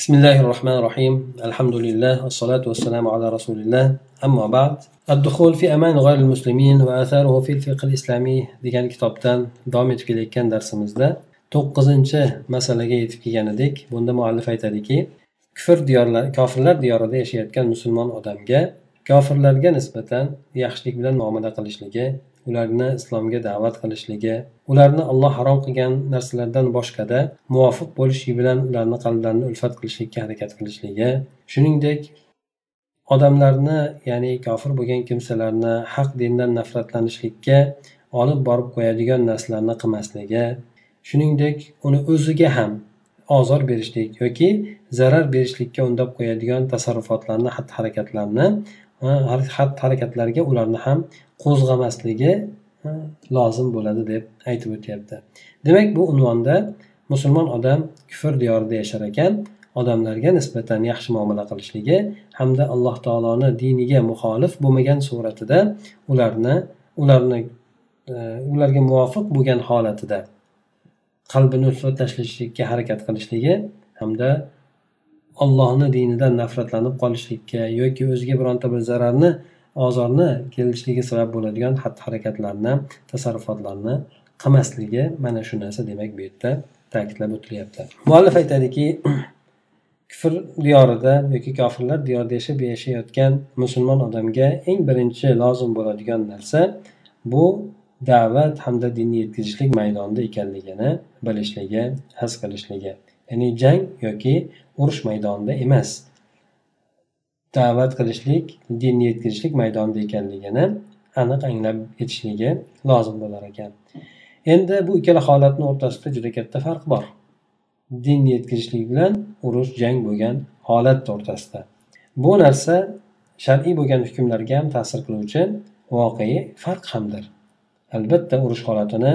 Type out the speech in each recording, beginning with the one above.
بسم الله الرحمن الرحيم الحمد لله والصلاة والسلام على رسول الله أما بعد الدخول في أمان غير المسلمين وآثاره في الفقه الإسلامي degan kitobdan davom etib kelayotgan darsimizda to'qqizinchi masalaga yetib kelgan edik bunda muallif aytadiki kufr diyorlar kofirlar diyorida yashayotgan musulmon odamga kofirlarga nisbatan yaxshilik bilan muomala qilishligi ularni islomga da'vat qilishligi ularni alloh harom qilgan narsalardan boshqada muvofiq bo'lishligi bilan ularni qalblarini ulfat qilishlikka harakat qilishligi shuningdek odamlarni ya'ni kofir bo'lgan kimsalarni haq dindan nafratlanishlikka olib borib qo'yadigan narsalarni qilmasligi shuningdek uni o'ziga ham ozor berishlik yoki zarar berishlikka undab qo'yadigan tasarrufotlarni xatti harakatlarni xatti harakatlarga ularni ham qo'zg'amasligi lozim bo'ladi deb aytib o'tyapti. Demak bu unvonda musulmon odam kufr diyorida yashar ekan odamlarga nisbatan yaxshi muomala qilishligi hamda alloh taoloni diniga muxolif bo'lmagan suratida ularni ularni e, ularga muvofiq bo'lgan holatida qalbini tashlashlikka harakat qilishligi hamda ollohni dinidan nafratlanib qolishlikka yoki o'ziga bironta bir zararni ozorni kelishligi sabab bo'ladigan xatti harakatlarni tasarrufotlarni qilmasligi mana shu narsa demak bu yerda ta'kidlab o'tilyapti. Muallif aytadiki kufr diyorida yoki kofirlar diyorida yashab yashayotgan musulmon odamga eng birinchi lozim bo'ladigan narsa bu da'vat hamda dinni yetkazishlik maydonida ekanligini bilishligi his qilishligi ya'ni jang yoki urush maydonida emas. Da'vat qilishlik dinni yetkazishlik maydonida ekanligini aniq anglab yetishligi lozim bo'lar ekan. Endi bu ikkala holatni o'rtasida juda katta farq bor. Dinni yetkazishlik bilan urush jang bo'lgan holat o'rtasida. Bu narsa shar'iy bo'lgan hukmlarga ham ta'sir qiluvchi voqea farq hamdir. Albatta urush holatini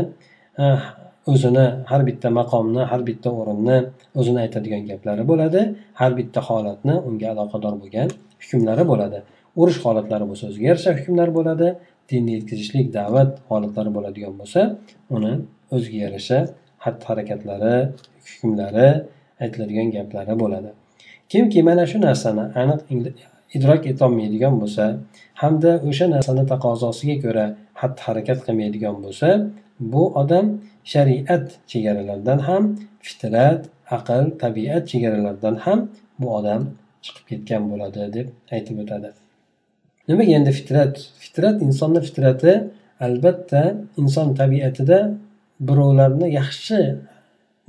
o'zini har bitta maqomni har bitta o'rinni o'zini aytadigan gaplari bo'ladi. Har bitta holatni unga aloqador bo'lgan hukmlari bo'ladi. Urush holatlari bo'lsa o'ziga yarasha hukmlar bo'ladi. Dinni yetkazishlik da'vat holatlari bo'ladigan bo'lsa uni o'ziga yarasha xatti harakatlari hukmlari aytiladigan gaplari bo'ladi. Kimki mana shu narsani aniq idrok etolmaydigan bo'lsa hamda o'sha narsani taqozosiga ko'ra xatti harakat qilmaydigan bo'lsa bu odam shariat chegaralaridan ham fitrat aql tabiat chegaralaridan ham bu odam chiqib ketgan bo'ladi deb aytib o'tadi. Nimaga endi fitrat? Fitrat insonni fitrati albatta inson tabiatida birovlarni yaxshi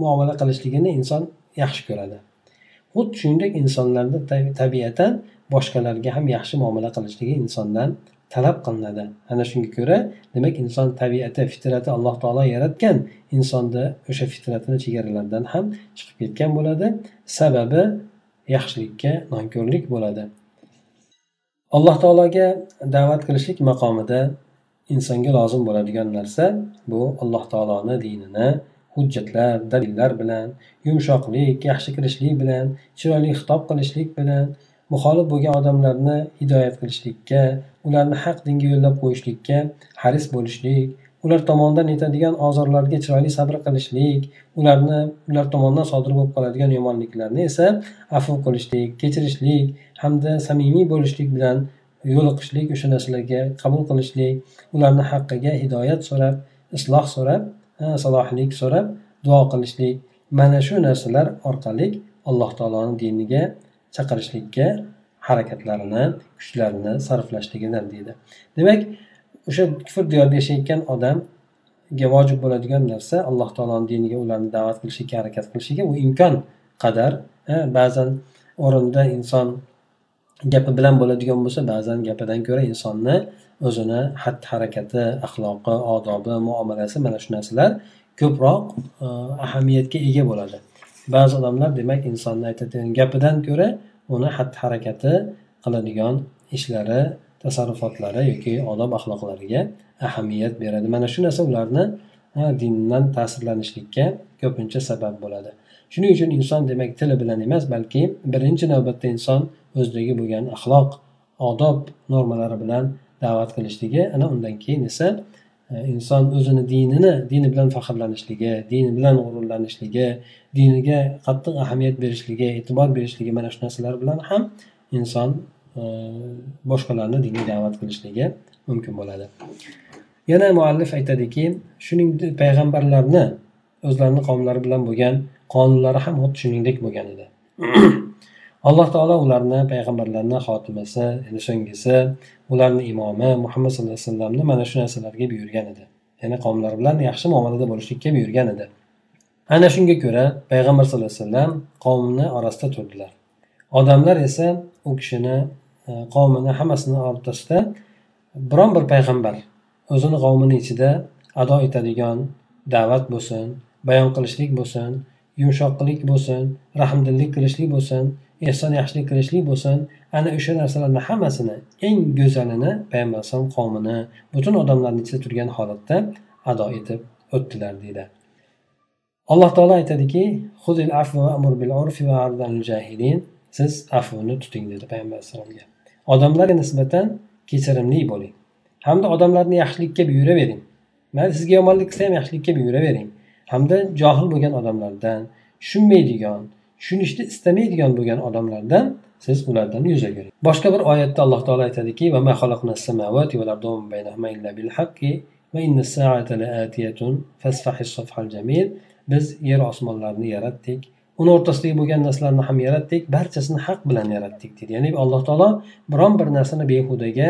muomala qilishligini inson yaxshi ko'radi. Xuddi shuningdek insonlarda tabiatan boshqalarga ham yaxshi muomala qilishligi insondan talab qilinadi. Ana shunga ko'ra demak inson tabiati fitrati alloh taolo yaratgan insonda o'sha fitratini chegaralaridan ham chiqib ketgan bo'ladi. Sababi yaxshilikka nonko'rlik bo'ladi. Alloh taologa da'vat qilishlik maqomida insonga lozim bo'ladigan narsa bu alloh taoloni dinini hujjatlar dalillar bilan yumshoqlik yaxshi kirishlik bilan chiroyli xitob qilishlik bilan muxolif bo'lgan odamlarni hidoyat qilishlikka ularni haq dinga yo'llab qo'yishlikka haris bo'lishlik ular tomonidan yetadigan ozorlarga chiroyli sabr qilishlik ularni ular tomonidan sodir bo'lib qoladigan yomonliklarni esa afv qilishlik kechirishlik hamda samimiy bo'lishlik bilan yo'liqishlik o'sha narsalarga qabul qilishlik ularni haqqiga hidoyat so'rab isloh so'rab salohlik so'rab duo qilishlik. Mana shu narsalar orqali alloh taoloni diniga chaqirishlikka harakatlarini kuchlarini sarflashligidan deydi. Demak o'sha kufr diyorida yashayotgan odamga vojib bo'ladigan narsa alloh taoloni diniga ularni da'vat qilishlikka harakat qilishligi u imkon qadar ba'zan o'rinda inson gapi bilan bo'ladigan bo'lsa ba'zan gapidan ko'ra insonni o'zini xatti harakati axloqi odobi muomalasi mana shu narsalar ko'proq e, ahamiyatga ega bo'ladi. Ba'zi odamlar demak insonni aytadigan gapidan ko'ra uni xatti harakati qiladigan ishlari tasarrufotlari yoki odob axloqlariga ahamiyat beradi. Mana shu narsa ularni dindan ta'sirlanishlikka ko'pincha sabab bo'ladi. Shuning uchun inson demak tili bilan emas balki birinchi navbatda inson o'zidagi bo'lgan axloq odob normalari bilan da'vat qilishligi ana undan keyin esa inson o'zini dinini dini bilan faxrlanishligi dini bilan g'ururlanishligi diniga qattiq ahamiyat berishligi e'tibor berishligi mana shu narsalar bilan ham inson e, boshqalarni dinga da'vat qilishligi mumkin bo'ladi. Yana muallif aytadiki shuningdek payg'ambarlarni o'zlarini qavmlari bilan bo'lgan qonunlari ham xuddi shuningdek bo'lgan edi. alloh taolo ularni payg'ambarlarni xotimasi ya'ni so'nggisi ularni imomi muhammad sallallohu alayhi vasallamni mana shu narsalarga buyurgan edi. Ya'ni qavmlar bilan yaxshi muomalada bo'lishlikka buyurgan edi. Ana shunga ko'ra payg'ambar sallallohu alayhi vasallam qavmni orasida turdilar. Odamlar esa u kishini e, qavmini hammasini o'rtasida biron bir payg'ambar o'zini qavmini ichida ado etadigan da'vat bo'lsin bayon qilishlik bo'lsin yumshoqlik bo'lsin rahmdillik qilishlik bo'lsin ehson yaxshilik qilishlik bo'lsin. Ana o'sha narsalarni hammasini eng go'zalini payg'ambar alayhisalom qavmini butun odamlarni ichida turgan holatda ado etib o'tdilar deydi. Alloh taolo aytadiki siz afvni tuting dedi payg'ambar alayhisalomga. Odamlarga nisbatan kechirimli bo'ling. Hamda odamlarni yaxshilikka buyuravering. Mayli sizga yomonlik qilsa ham yaxshilikka buyuravering. Hamda johil bo'lgan odamlardan tushunmaydigan tushunishni istamaydigan bo'lgan odamlardan siz ulardan yuz o'giring boshqa bir oyatda alloh taolo aytadiki biz yer osmonlarni yaratdik uni o'rtasidagi bo'lgan narsalarni ham yaratdik barchasini haq bilan yaratdik deydi ya'ni alloh taolo biron bir narsani behudaga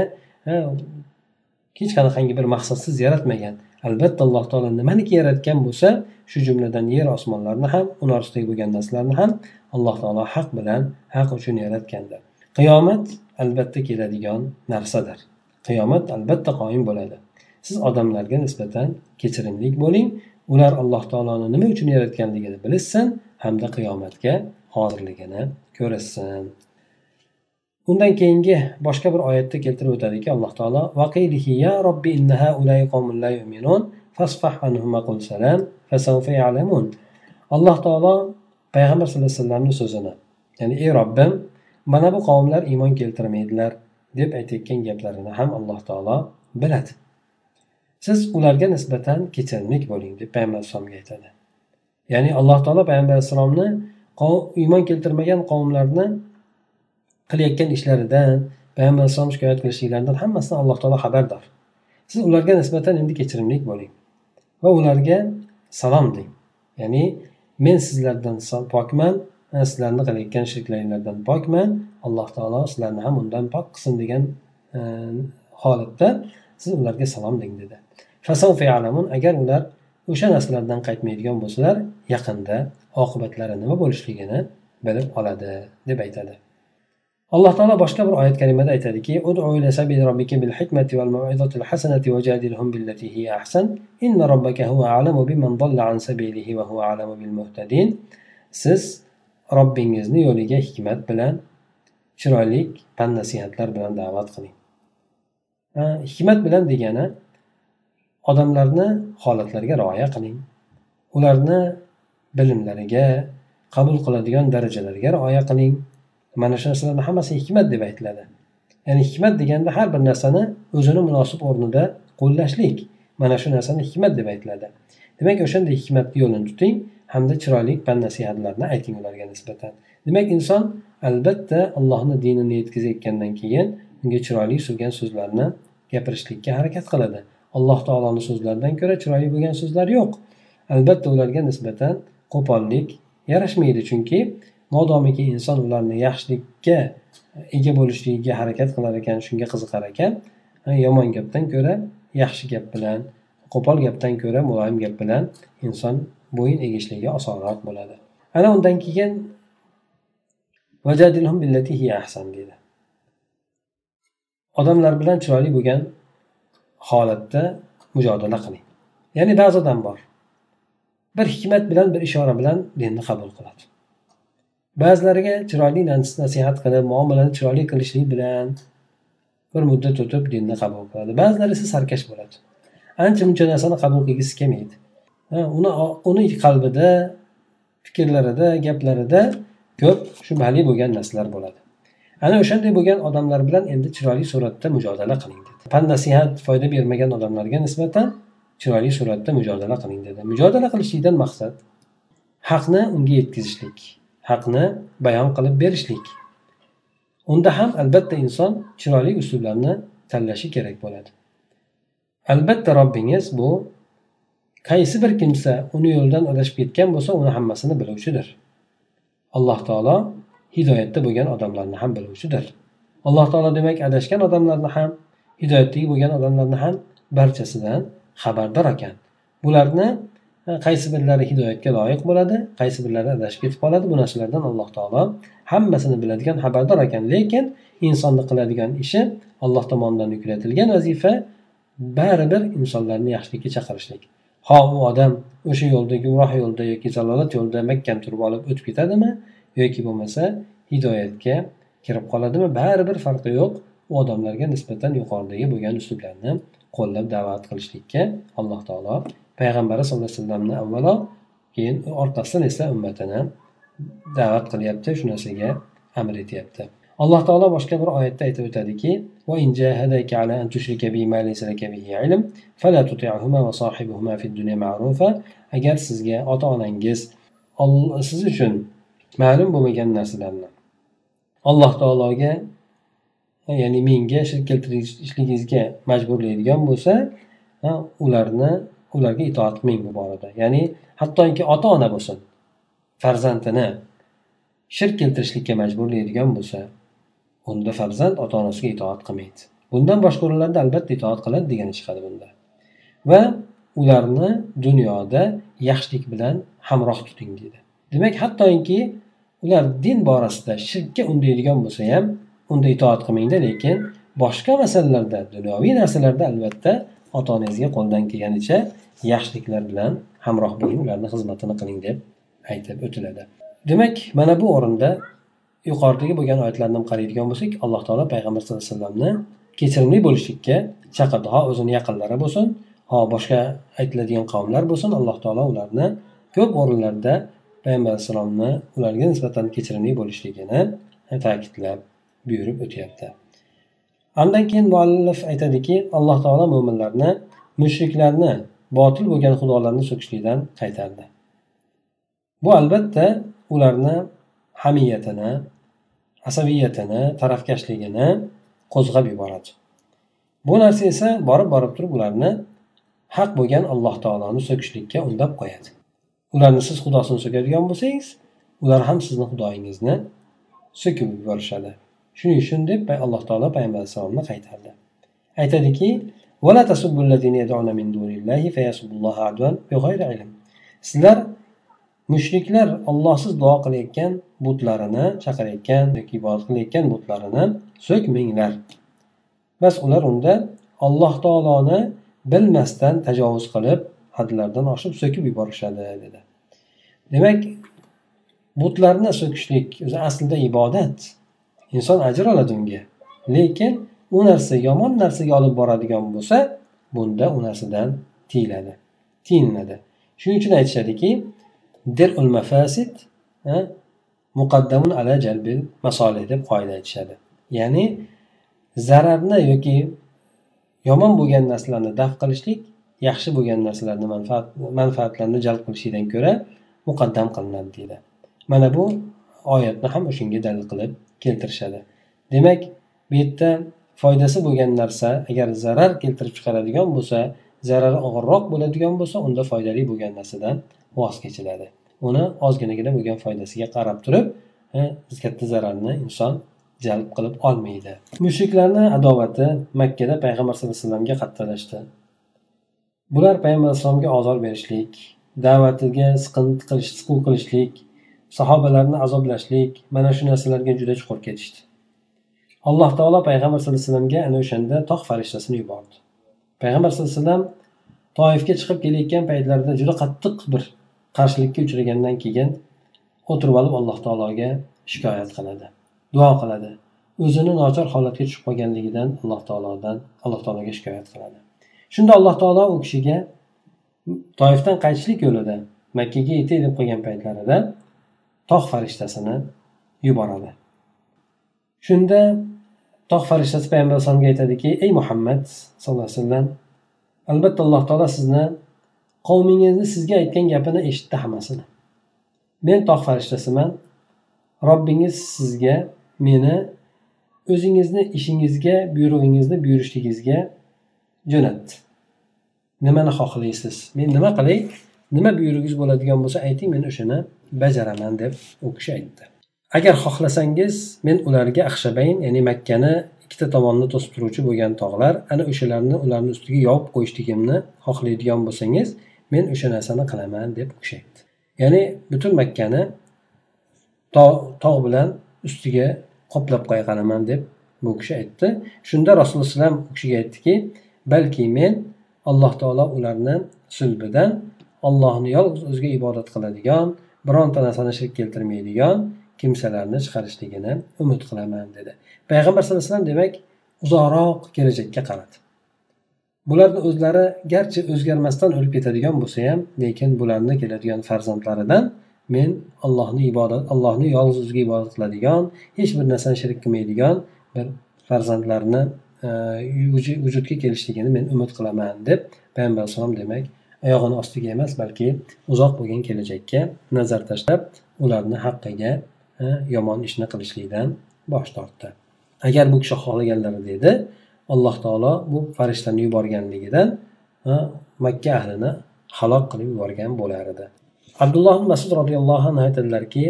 hech qanaqangi bir maqsadsiz yaratmagan. Albatta alloh taolo nimaniki yaratgan bo'lsa shu jumladan yer osmonlarni ham uni orasidagi bo'lgan narsalarni ham alloh taolo haq bilan haq uchun yaratgandir. Qiyomat albatta keladigan narsadir. Qiyomat albatta qoyim bo'ladi. Siz odamlarga nisbatan kechirimli bo'ling. Ular alloh taoloni nima uchun yaratganligini bilishsin hamda qiyomatga hozirligini ko'rishsin. Undan keyingi boshqa bir oyatda keltirib o'tadiki alloh taolo vaqilihi ya robbi innaha ulay qawmun la yu'minun fasfah anhuma qul salam fasawfa ya'lamun. Alloh taolo payg'ambar sallallohu alayhi vasallamni so'zini ya'ni ey robbim mana bu qavmlar iymon keltirmaydilar deb aytayotgan gaplarini ham alloh taolo biladi. Siz ularga nisbatan kechirimlik bo'ling deb payg'ambar alayhisalomga aytadi. Ya'ni alloh taolo payg'ambar alayhissalomni iymon keltirmagan qavmlarni qilayotgan ishlaridan payg'ambar alayhisalom shikoyat qilishliklaridan hammasidan alloh taolo xabardor. Siz ularga nisbatan endi kechirimli bo'ling va ularga salom deng ya'ni men sizlardan pokman sizlarni qilayotgan shirklaringlardan pokman alloh taolo sizlarni ham undan pok qilsin degan holatda siz ularga salom deng dedi. Agar ular o'sha narsalardan qaytmaydigan bo'lsalar yaqinda oqibatlari nima bo'lishligini bilib oladi deb aytadi. Alloh taolo boshqa bir oyat kalimada aytadiki siz robbingizni yo'liga hikmat bilan chiroyli pand nasihatlar bilan da'vat qiling hikmat bilan degani odamlarni holatlariga rioya qiling ularni bilimlariga qabul qiladigan darajalarga rioya qiling mana shu narsalarni hammasi hikmat deb aytiladi. Ya'ni hikmat deganda har bir narsani o'zini munosib o'rnida qo'llashlik mana shu narsani hikmat deb aytiladi. Demak o'shanday hikmatni yo'lini tuting hamda chiroyli pand nasihatlarni ayting ularga nisbatan. Demak inson albatta allohni dinini yetkazayotgandan keyin unga chiroyli so'lgan so'zlarni gapirishlikka harakat qiladi. Alloh taoloni so'zlaridan ko'ra chiroyli bo'lgan so'zlar yo'q. Albatta ularga nisbatan qo'pollik yarashmaydi chunki modomiki inson ularni yaxshilikka ega bo'lishligiga harakat qilar ekan shunga qiziqar ekan. Yomon gapdan ko'ra yaxshi gap bilan qo'pol gapdan ko'ra muloyim gap bilan inson bo'yin egishligi osonroq bo'ladi. Ana undan keyin deydi. Odamlar bilan chiroyli bo'lgan holatda mujodala qiling. Ya'ni ba'zi odam bor. Bir hikmat bilan bir ishora bilan dinni qabul qiladi. Ba'zilariga chiroyli nasihat qilib muomalani chiroyli qilishlik bilan bir muddat o'tib dinni qabul qiladi. Ba'zilari esa sarkash bo'ladi. Ancha muncha narsani qabul qilgisi kelmaydi. Uni uni qalbida fikrlarida gaplarida ko'p shubhali bo'lgan narsalar bo'ladi. Ana o'shanday bo'lgan odamlar bilan endi chiroyli suratda mujodala qiling dedi. Pand nasihat foyda bermagan odamlarga nisbatan chiroyli suratda mujodala qiling dedi. Mujodala qilishlikdan maqsad haqni unga yetkazishlik. Haqni bayon qilib berishlik. Unda ham albatta inson chiroyli uslublarni tanlashi kerak bo'ladi. Albatta robbingiz bu qaysi bir kimsa uni yo'lidan adashib ketgan bo'lsa uni hammasini biluvchidir. Alloh taolo hidoyatda bo'lgan odamlarni ham biluvchidir. Alloh taolo demak adashgan odamlarni ham hidoyatdagi bo'lgan odamlarni ham barchasidan xabardor ekan. Bularni qaysi birlari hidoyatga loyiq bo'ladi qaysi birlari adashib ketib qoladi bu narsalardan alloh taolo hammasini biladigan xabardor ekan. Lekin insonni qiladigan ishi alloh tomonidan yuklatilgan vazifa baribir insonlarni yaxshilikka chaqirishlik. Ho u odam o'sha yo'lda gumroh yo'lda yoki zalolat yo'lida mahkam turib olib o'tib ketadimi yoki bo'lmasa hidoyatga kirib qoladimi baribir farqi yo'q. U odamlarga nisbatan yuqoridagi bo'lgan uslublarni qo'llab da'vat qilishlikka alloh taolo payg'ambari sallallohu alayhi vasallamni avvalo keyin orqasidan esa ummatini da'vat qilyapti shu narsaga amr etyapti. Alloh taolo boshqa bir oyatda aytib o'tadiki agar sizga ota onangiz siz uchun ma'lum bo'lmagan narsalarni alloh taologa ya'ni menga shirk keltirishligingizga majburlaydigan bo'lsa ularni ularga itoat qilmang bu borada. Ya'ni hattoki ota ona bo'lsin farzandini shirk keltirishlikka majburlaydigan bo'lsa unda farzand ota onasiga itoat qilmaydi. Bundan boshqa o'rinlarda albatta itoat qiladi degani chiqadi bunda. Va ularni dunyoda yaxshilik bilan hamroh tuting deydi. Demak hattoki ular din borasida shirkka undaydigan bo'lsa ham unda itoat qilmangda lekin boshqa masalalarda dunyoviy narsalarda albatta ota onangizga qo'ldan kelganicha yaxshiliklar bilan hamroh bo'ling ularni xizmatini qiling deb aytib o'tiladi. Demak mana bu o'rinda yuqoridagi bo'lgan oyatlarni qaraydigan bo'lsak alloh taolo payg'ambar sallallohu alayhi vasallamni kechirimli bo'lishlikka chaqirdi ho o'zini yaqinlari bo'lsin ho boshqa aytiladigan qavmlar bo'lsin alloh taolo ularni ko'p o'rinlarda payg'ambar alayhissalomni ularga nisbatan kechirimli bo'lishligini ta'kidlab buyurib o'tyapti. Andan keyin muallif aytadiki alloh taolo mo'minlarni mushriklarni botil bo'lgan xudolarni so'kishlikdan qaytardi. Bu albatta ularni hamiyatini asabiyatini tarafkashligini qo'zg'ab yuboradi. Bu narsa esa borib borib turib ularni haq bo'lgan alloh taoloni so'kishlikka undab qo'yadi. Ularni siz xudosini so'kadigan bo'lsangiz ular ham sizni xudoyingizni so'kib yuborishadi. Shuning uchun deb alloh taolo payg'ambar alayhissalomni qaytardi. Aytadiki sizlar mushriklar ollohsiz duo qilayotgan butlarini chaqirayotgan yoki ibodat qilayotgan butlarini so'kminglar bas ular unda alloh taoloni bilmasdan tajovuz qilib hadlardan oshib so'kib yuborishadi dedi. Demak butlarni so'kishlik o'zi aslida ibodat. Inson ajr oladi unga lekin u narsa yomon narsaga olib boradigan bo'lsa bunda u narsadan tiyiladi tiyinadi shuning uchun aytishadiki dirul mafasid muqaddamun ala jalbil masolih deb qoida aytishadi. Ya'ni zararni yoki yomon bo'lgan narsalarni daf qilishlik yaxshi bo'lgan narsalarni manfaat manfaatlarni jalb qilishlikdan ko'ra muqaddam qilinadi deydi. Mana bu oyatni ham o'shanga dalil qilib keltirishadi. Demak bu yerda foydasi bo'lgan narsa agar zarar keltirib chiqaradigan bo'lsa zarari og'irroq bo'ladigan bo'lsa unda foydali bo'lgan narsadan voz kechiladi. Uni ozginagina bo'lgan foydasiga qarab turib katta zararni inson jalb qilib olmaydi. Mushriklarni adovati makkada payg'ambar sallallohu alayhi vasallamga qattiqlashdi bular payg'ambar alayhisalomga ozor berishlik da'vatiga siqinti qilish siquv qilishlik sahobalarni azoblashlik mana shu narsalarga juda chuqur ketishdi. Alloh taolo payg'ambar sallallohu alayhi vasallamga ana o'shanda tog' farishtasini yubordi. Payg'ambar sallallohu alayhi vasallam toifga chiqib kelayotgan paytlarida juda qattiq bir qarshilikka uchragandan keyin o'tirib olib alloh taologa shikoyat qiladi duo qiladi. O'zini nochor holatga tushib qolganligidan alloh taolodan alloh taologa shikoyat qiladi. Shunda alloh taolo u kishiga toifdan qaytishlik yo'lida makkaga yetay deb qo'ygan paytlarida tog' farishtasini yuboradi. Shunda tog' farishtasi payg'ambar alayhisalomga aytadiki ey muhammad sallallohu alayhi vasallam albatta alloh taolo sizni qavmingizni sizga aytgan gapini eshitdi hammasini. Men tog' farishtasiman robbingiz sizga meni o'zingizni ishingizga buyrug'ingizni buyurishligingizga jo'natdi. Nimani xohlaysiz men nima qilay? Nima buyrugingiz bo'ladigan bo'lsa ayting men o'shani bajaraman deb u kishi aytdi. Agar xohlasangiz men ularga axshabayn ya'ni makkani ikkita tomonni to'sib turuvchi bo'lgan tog'lar ana o'shalarni ularni ustiga yopib qo'yishligimni xohlaydigan bo'lsangiz men o'sha narsani qilaman deb u kishi aytdi. Ya'ni butun makkani tog' bilan ustiga qoplab qo'yaqalaman deb bu kishi aytdi. Shunda rasululloh alayhi vasallam u kishiga aytdiki balki men alloh taolo ularni sulbidan ollohni yolg'iz o'ziga ibodat qiladigan bironta narsani shirk keltirmaydigan kimsalarni chiqarishligini umid qilaman dedi. Payg'ambar sallallohu alayhi vasallam demak uzoqroq kelajakka qaradi. Bularni o'zlari garchi o'zgarmasdan o'lib ketadigan bo'lsa ham lekin bularni keladigan farzandlaridan men allohni ibodat allohni yolg'iz o'ziga ibodat qiladigan hech bir narsani shirk qilmaydigan bir farzandlarni e, vujudga kelishligini men umid qilaman deb payg'ambar alayhisalom demak oyog'ini ostiga emas balki uzoq bo'lgan kelajakka nazar tashlab ularni haqqiga yomon ishni qilishlikdan bosh tortdi. Agar bu kishi xohlaganlarida edi alloh taolo bu farishtalarni yuborganligidan makka ahlini halok qilib yuborgan bo'lar edi. Abdulloh masud roziyallohu anhu aytadilarki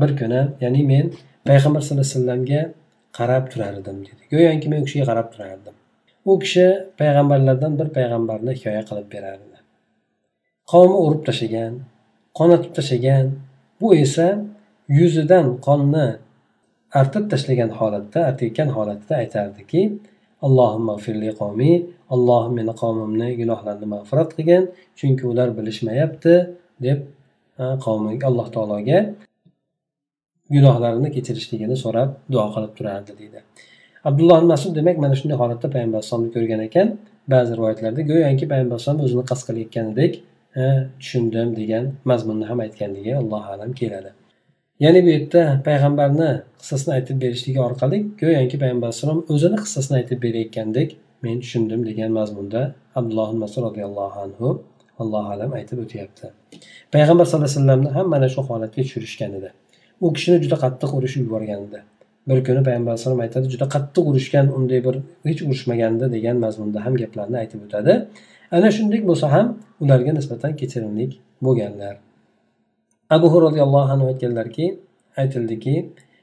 bir kuni ya'ni men payg'ambar sallallohu alayhi vasallamga qarab turar edim dedi. Go'yoki men u kishiga qarab turardim. U kishi payg'ambarlardan bir payg'ambarni hikoya qilib berardi. Qavmi urib tashlagan qonatib tashlagan bu esa yuzidan qonni artib tashlagan holatda artayotgan holatda aytardiki allohimma firli qavmi allohim meni qavmimni gunohlarini mag'firat qilgin chunki ular bilishmayapti deb qavmiga alloh taologa gunohlarini kechirishligini so'rab duo qilib turardi deydi. Abdulloh masud demak mana shunday holatda payg'ambar alayhisalomni ko'rgan ekan. Ba'zi rivoyatlarda go'yoki payg'ambar alayhisalom o'zini qasd qilayotganidek tushundim degan mazmunni ham aytganligi allohu alam keladi. Ya'ni bu yerda payg'ambarni qissasini aytib berishligi orqali go'yoki payg'ambar alayhisalom o'zini qissasini aytib berayotgandek men tushundim degan mazmunda abdulloh masud roziyallohu anhu allohu alam aytib o'tyapti. Payg'ambar sallallohu alayhi vasallamni ham mana shu holatga tushirishgan edi. U kishini juda qattiq urishib yuborgan edi. Bir kuni payg'ambar alayhisalom aytadi juda qattiq urishgan unday bir hech urishmagandi degan mazmunda ham gaplarni aytib o'tadi. Ana shunday bo'lsa ham ularga nisbatan kechirimlik bo'lganlar. Abu hur roziyallohu anhu aytganlarki aytildiki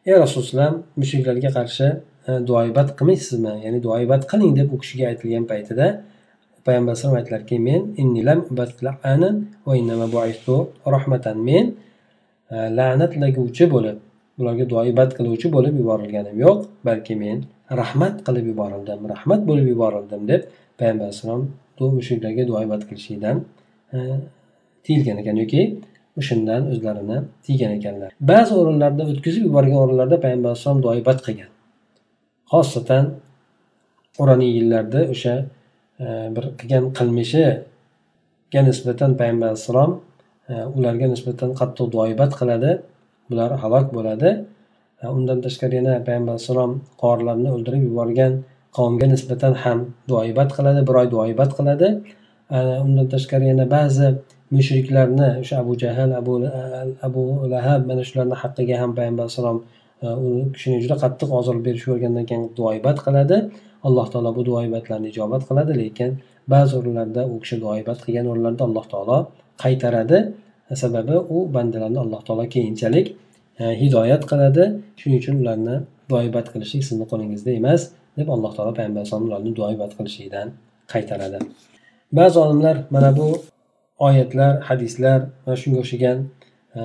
ey rasululloh mushriklarga qarshi e, duoibat qilmaysizmi? Ya'ni duoibat qiling deb u kishiga aytilgan paytida payg'ambar alayhisalom aytdilarki men rahmatan. Men e, la'natlaguvchi bo'lib ularga duoibat qiluvchi bo'lib yuborilganim yo'q balki men rahmat qilib yuborildim rahmat bo'lib yuborildim deb payg'ambar alayhissalom mushriklarga duoibat qilishlikdan e, tiyilgan ekan yoki o'shandan o'zlarini tiygan ekanlar. Ba'zi o'rinlarda o'tkazib yuborgan o'rinlarda payg'ambar alayhisalom duoibat qilgan. Xosatan qur'oniy yillarda o'sha e, bir qilgan qilmishiga nisbatan payg'ambar alayhissalom e, ularga nisbatan qattiq duoibat qiladi. Bular halok bo'ladi. Undan tashqari yana payg'ambar alayhissalom qorilarni o'ldirib yuborgan qavmga nisbatan ham duoibat qiladi bir oy duoibat qiladi. Undan tashqari yana ba'zi mushriklarni o'sha abu jahl abu abu lahab mana shularni haqqiga ham payg'ambar alayhissalom e, u kishini juda qattiq ozor berib yuborgandan keyin duoibat qiladi. Alloh taolo bu duoibatlarni ijobat qiladi lekin ba'zi o'rinlarda u kishi duoibat qilgan o'rinlarda alloh taolo qaytaradi. Sababi u bandalarni alloh taolo keyinchalik e, hidoyat qiladi. Shuning uchun ularni duoibat qilishlik sizni qo'lingizda emas. Deb alloh taolo payg'ambar alayhisalom ularni duoibat qilishlikdan qaytaradi. Ba'zi olimlar mana bu oyatlar hadislar va shunga o'xshagan e,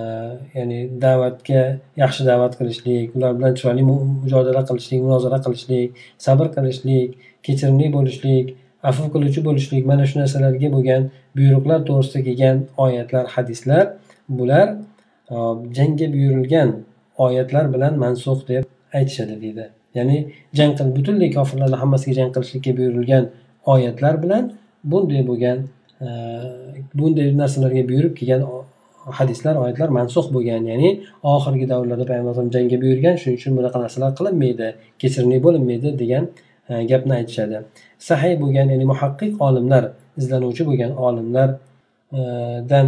ya'ni da'vatga yaxshi da'vat qilishlik ular bilan chiroyli mujodala qilishlik munozara qilishlik sabr qilishlik kechirimli bo'lishlik afv qiluvchi bo'lishlik mana shu narsalarga bo'lgan buyruqlar to'g'risida kelgan oyatlar hadislar bular e, jangga buyurilgan oyatlar bilan mansux deb aytishadi deydi. Ya'ni jang qil butunlay kofirlarni hammasiga jang qilishlikka buyurilgan oyatlar bilan bunday bo'lgan e, bunday narsalarga buyurib kelgan hadislar oyatlar mansux bo'lgan. Ya'ni oxirgi davrlarda payg'ambar alayhisalom jangga buyurgan shuning uchun bunaqa narsalar qilinmaydi kechirimli bo'linmaydi degan e, gapni aytishadi. Sahiy bo'lgan ya'ni muhaqqiq olimlar izlanuvchi bo'lgan olimlardan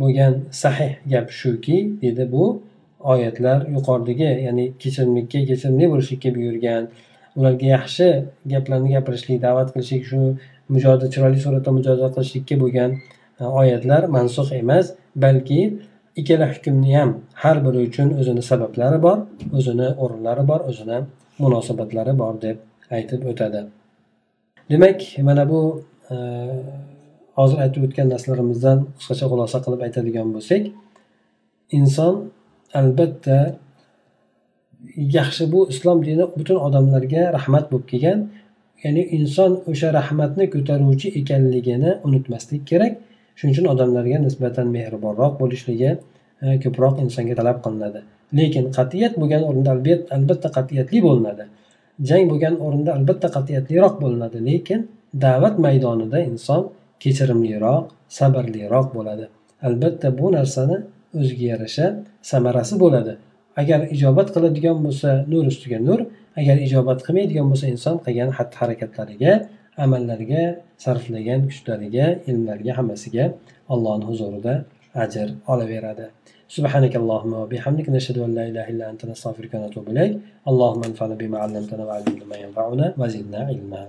bo'lgan sahih gap shuki deydi bu oyatlar yuqoridagi ya'ni kechirimlikka kechirimli bo'lishlikka buyurgan ularga yaxshi gaplarni gapirishlik da'vat qilishlik shu mujoza chiroyli suratda mujoza qilishlikka bo'lgan e, oyatlar mansux emas balki ikkala hukmni ham har biri uchun o'zini sabablari bor o'zini o'rinlari bor o'zini munosabatlari bor deb aytib o'tadi. Demak mana bu e, hozir aytib o'tgan narsalarimizdan qisqacha xulosa qilib aytadigan bo'lsak inson albatta yaxshi bu islom dini butun odamlarga rahmat bo'lib kelgan. Ya'ni inson o'sha rahmatni ko'taruvchi ekanligini unutmaslik kerak. Shuning uchun odamlarga nisbatan mehribonroq bo'lishligi e, ko'proq insonga talab qilinadi. Lekin qat'iyat bo'lgan o'rinda albatta qat'iyatli bo'linadi jang bo'lgan o'rinda albatta qat'iyatliroq bo'linadi. Lekin da'vat maydonida inson kechirimliroq sabrliroq bo'ladi. Albatta bu narsani o'ziga yarasha samarasi bo'ladi agar ijobat qiladigan bo'lsa nur ustiga nur agar ijobat qilmaydigan bo'lsa inson qilgan xatti harakatlariga amallariga sarflagan kuchlariga ilmlariga hammasiga allohni huzurida ajr olaveradi سبحانك اللهم وبحمدك نشهد ان لا اله الا انت نستغفرك ونتوب اليك اللهم انفعنا بما علمتنا وعلمنا ما ينفعنا وزدنا علما